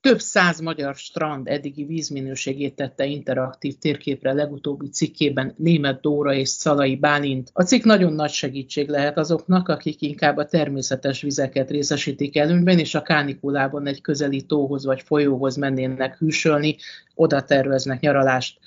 Több száz magyar strand eddigi vízminőségét tette interaktív térképre legutóbbi cikkében német Dóra és Szalai Bálint. A cikk nagyon nagy segítség lehet azoknak, akik inkább a természetes vizeket részesítik előnyben, és a kánikulában egy közeli tóhoz vagy folyóhoz mennének hűsölni, oda terveznek nyaralást.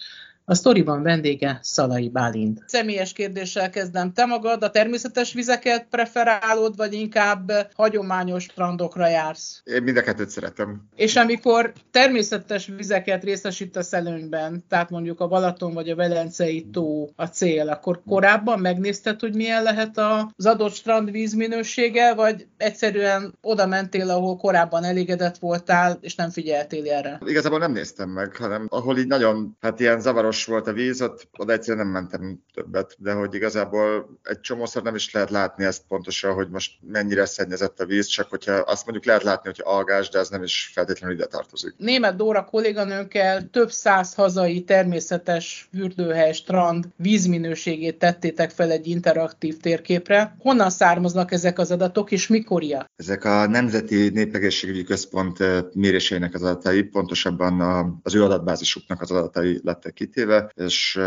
A sztoriban vendége Szalai Bálint. Személyes kérdéssel kezdem. Te magad a természetes vizeket preferálod, vagy inkább hagyományos strandokra jársz? Én mind a kettőt szeretem. És amikor természetes vizeket részesítesz előnyben, tehát mondjuk a Balaton vagy a Velencei tó a cél, akkor korábban megnézted, hogy milyen lehet az adott strand vízminősége, vagy egyszerűen oda mentél, ahol korábban elégedett voltál, és nem figyeltél erre? Igazából nem néztem meg, hanem ahol így nagyon, hát ilyen zavaros savaros volt a víz, ott oda egyszerűen nem mentem többet, de hogy igazából egy csomószor nem is lehet látni ezt pontosan, hogy most mennyire szennyezett a víz, csak hogyha azt mondjuk lehet látni, hogy algás, de ez nem is feltétlenül ide tartozik. Német Dóra kolléganőnkkel több száz hazai természetes fürdőhely, strand vízminőségét tettétek fel egy interaktív térképre. Honnan származnak ezek az adatok, és mikorja? Ezek a Nemzeti Népegészségügyi Központ eh, méréseinek az adatai, pontosabban az ő adatbázisuknak az adatai lettek kitérve éve, és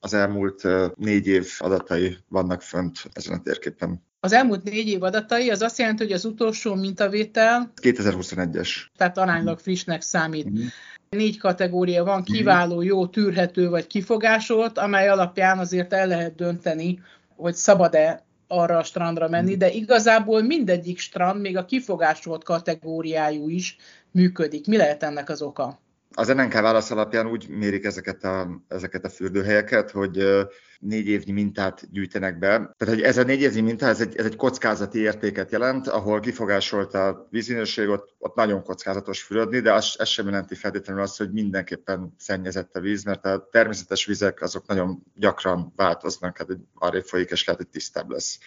az elmúlt négy év adatai vannak fönt ezen a térképen. Az elmúlt négy év adatai az azt jelenti, hogy az utolsó mintavétel 2021-es. Tehát aránylag frissnek számít. Mm. Négy kategória van, kiváló, jó, tűrhető vagy kifogásolt, amely alapján azért el lehet dönteni, hogy szabad-e arra a strandra menni, de igazából mindegyik strand, még a kifogásolt kategóriájú is működik. Mi lehet ennek az oka? Az NNK válasz alapján úgy mérik ezeket a, ezeket a fürdőhelyeket, hogy négy évnyi mintát gyűjtenek be. Tehát, hogy ez a négy évnyi minta, ez egy, ez egy kockázati értéket jelent, ahol kifogásolt a vízminőség, ott, ott nagyon kockázatos fürödni, de az, ez sem jelenti feltétlenül azt, hogy mindenképpen szennyezett a víz, mert a természetes vizek azok nagyon gyakran változnak, hát arra folyik, és lehet, hogy tisztább lesz.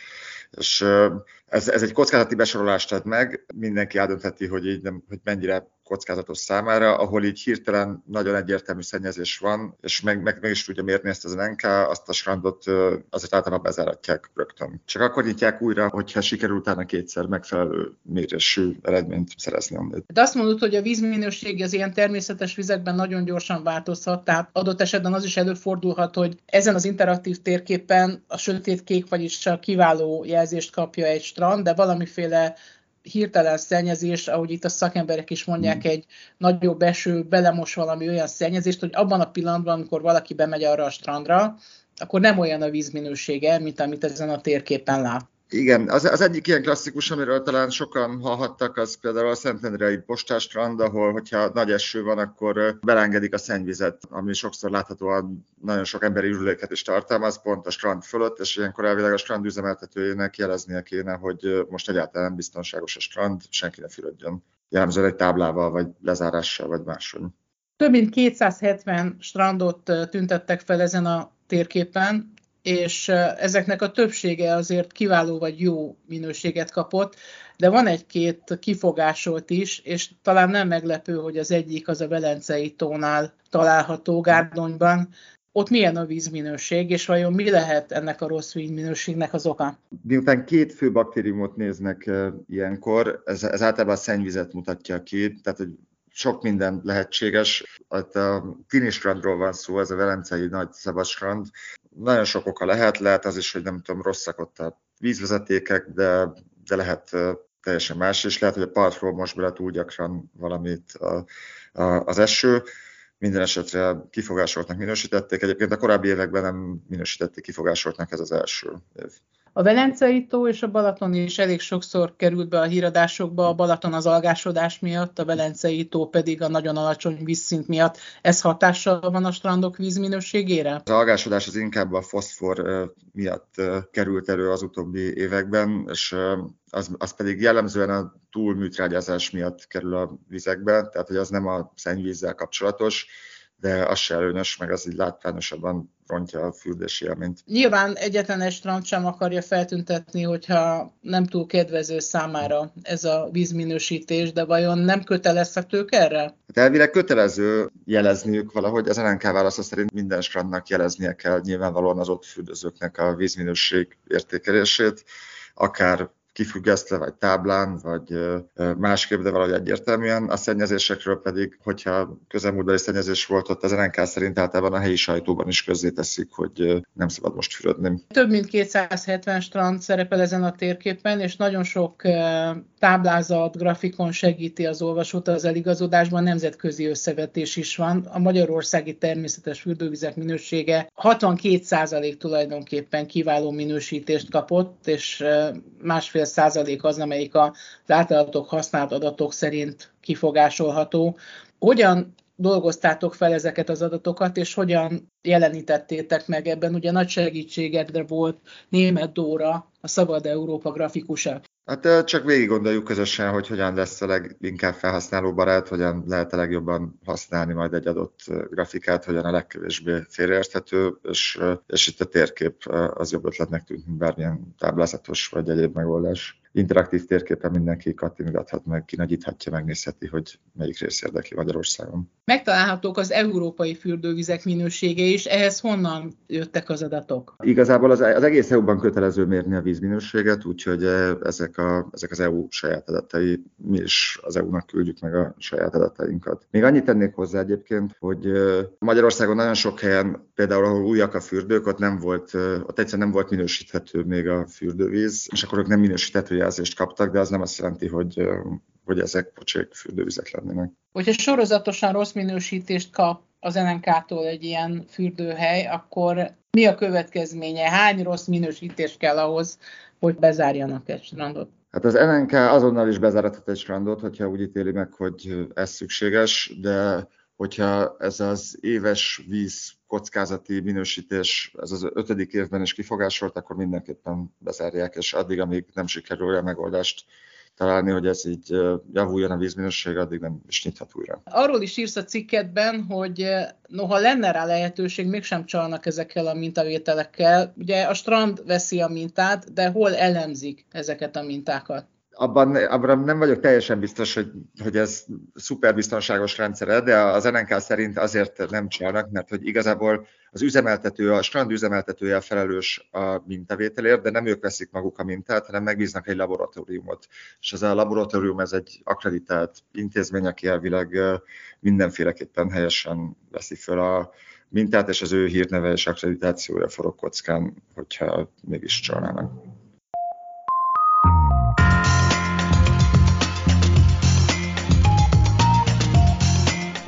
És ez, ez egy kockázati besorolást ad meg, mindenki eldöntheti, hogy, így nem, hogy mennyire kockázatos számára, ahol így hirtelen nagyon egyértelmű szennyezés van, és meg, meg, meg is tudja mérni ezt az NK, azt a strandot azért általában bezáratják rögtön. Csak akkor nyitják újra, hogyha sikerül utána kétszer megfelelő mérésű eredményt szerezni. De azt mondod, hogy a vízminőség az ilyen természetes vizekben nagyon gyorsan változhat, tehát adott esetben az is előfordulhat, hogy ezen az interaktív térképen a sötét kék, vagyis a kiváló jelzést kapja egy strand, de valamiféle hirtelen szennyezés, ahogy itt a szakemberek is mondják, mm. egy nagyobb eső belemos valami olyan szennyezést, hogy abban a pillanatban, amikor valaki bemegy arra a strandra, akkor nem olyan a vízminősége, mint amit ezen a térképen lát. Igen, az, az egyik ilyen klasszikus, amiről talán sokan hallhattak, az például a Szentendrei postástrand, ahol, hogyha nagy eső van, akkor belengedik a szennyvizet, ami sokszor láthatóan nagyon sok emberi ürüléket is tartalmaz, pont a strand fölött, és ilyenkor elvileg a strand üzemeltetőjének jeleznie kéne, hogy most egyáltalán biztonságos a strand, senki ne fürödjön. Jellemzően egy táblával, vagy lezárással, vagy máshogy. Több mint 270 strandot tüntettek fel ezen a térképen, és ezeknek a többsége azért kiváló vagy jó minőséget kapott, de van egy-két kifogásolt is, és talán nem meglepő, hogy az egyik az a Velencei tónál található Gárdonyban. Ott milyen a vízminőség, és vajon mi lehet ennek a rossz vízminőségnek az oka? Miután két fő baktériumot néznek ilyenkor, ez, ez általában a szennyvizet mutatja ki, tehát hogy sok minden lehetséges. Ott a Tinistrandról van szó, ez a velencei nagy szabadstrand. Nagyon sok oka lehet, lehet az is, hogy nem tudom, rosszak ott a vízvezetékek, de, de lehet teljesen más, és lehet, hogy a partról most bele túl gyakran valamit a, a, az eső. Minden esetre kifogásoltnak minősítették. Egyébként a korábbi években nem minősítették kifogásoltnak, ez az első év. A Velencei tó és a Balaton is elég sokszor került be a híradásokba, a Balaton az algásodás miatt, a Velencei tó pedig a nagyon alacsony vízszint miatt. Ez hatással van a strandok vízminőségére? Az algásodás az inkább a foszfor miatt került elő az utóbbi években, és az, az pedig jellemzően a túlműtrágyázás miatt kerül a vizekbe, tehát hogy az nem a szennyvízzel kapcsolatos, de az se előnyös, meg az így látványosabban rontja a fürdési élményt. Nyilván egyetlen egy strand sem akarja feltüntetni, hogyha nem túl kedvező számára ez a vízminősítés, de vajon nem kötelezhetők erre? Hát elvileg kötelező jelezniük valahogy, az NNK válasza szerint minden strandnak jeleznie kell nyilvánvalóan az ott fürdőzőknek a vízminőség értékelését, akár kifüggesztve, vagy táblán, vagy másképp, de valahogy egyértelműen. A szennyezésekről pedig, hogyha közelmúltbeli szennyezés volt, ott az NNK szerint általában a helyi sajtóban is közzéteszik, hogy nem szabad most fürödni. Több mint 270 strand szerepel ezen a térképen, és nagyon sok táblázat, grafikon segíti az olvasót az eligazodásban, nemzetközi összevetés is van. A magyarországi természetes fürdővizek minősége 62% tulajdonképpen kiváló minősítést kapott, és másfél százalék az, amelyik az általatok használt adatok szerint kifogásolható. Hogyan dolgoztátok fel ezeket az adatokat, és hogyan jelenítettétek meg ebben? Ugye nagy segítségedre volt német Dóra, a Szabad Európa grafikusa. Hát csak végig gondoljuk közösen, hogy hogyan lesz a leginkább felhasználóbarát, hogyan lehet a legjobban használni majd egy adott grafikát, hogyan a legkevésbé félreérthető, és, és itt a térkép az jobb ötletnek tűnt, mint bármilyen táblázatos vagy egyéb megoldás interaktív térképen mindenki kattintgathat meg, kinagyíthatja, megnézheti, hogy melyik rész érdekli Magyarországon. Megtalálhatók az európai fürdővizek minősége is, ehhez honnan jöttek az adatok? Igazából az, az egész EU-ban kötelező mérni a vízminőséget, úgyhogy eh, ezek, a, ezek az EU saját adatai, mi is az EU-nak küldjük meg a saját adatainkat. Még annyit tennék hozzá egyébként, hogy eh, Magyarországon nagyon sok helyen, például ahol újak a fürdők, ott nem volt, eh, ott egyszerűen nem volt minősíthető még a fürdővíz, és akkor ők nem minősíthető jelzést kaptak, de az nem azt jelenti, hogy, hogy ezek pocsék fürdővizek lennének. Hogyha sorozatosan rossz minősítést kap az NNK-tól egy ilyen fürdőhely, akkor mi a következménye? Hány rossz minősítés kell ahhoz, hogy bezárjanak egy strandot? Hát az NNK azonnal is bezárathat egy strandot, hogyha úgy ítéli meg, hogy ez szükséges, de hogyha ez az éves víz kockázati minősítés, ez az ötödik évben is kifogásolt, akkor mindenképpen bezárják, és addig, amíg nem sikerül olyan megoldást találni, hogy ez így javuljon a vízminőség, addig nem is nyithat újra. Arról is írsz a cikketben, hogy noha lenne rá lehetőség, mégsem csalnak ezekkel a mintavételekkel. Ugye a strand veszi a mintát, de hol elemzik ezeket a mintákat? Abban, abban nem vagyok teljesen biztos, hogy, hogy ez szuper biztonságos rendszere, de az NNK szerint azért nem csinálnak, mert hogy igazából az üzemeltető, a strand üzemeltetője felelős a mintavételért, de nem ők veszik maguk a mintát, hanem megbíznak egy laboratóriumot. És ez a laboratórium ez egy akreditált intézmény, aki elvileg mindenféleképpen helyesen veszi föl a mintát, és az ő hírneve és akkreditációja forog kockán, hogyha mégis csalnának.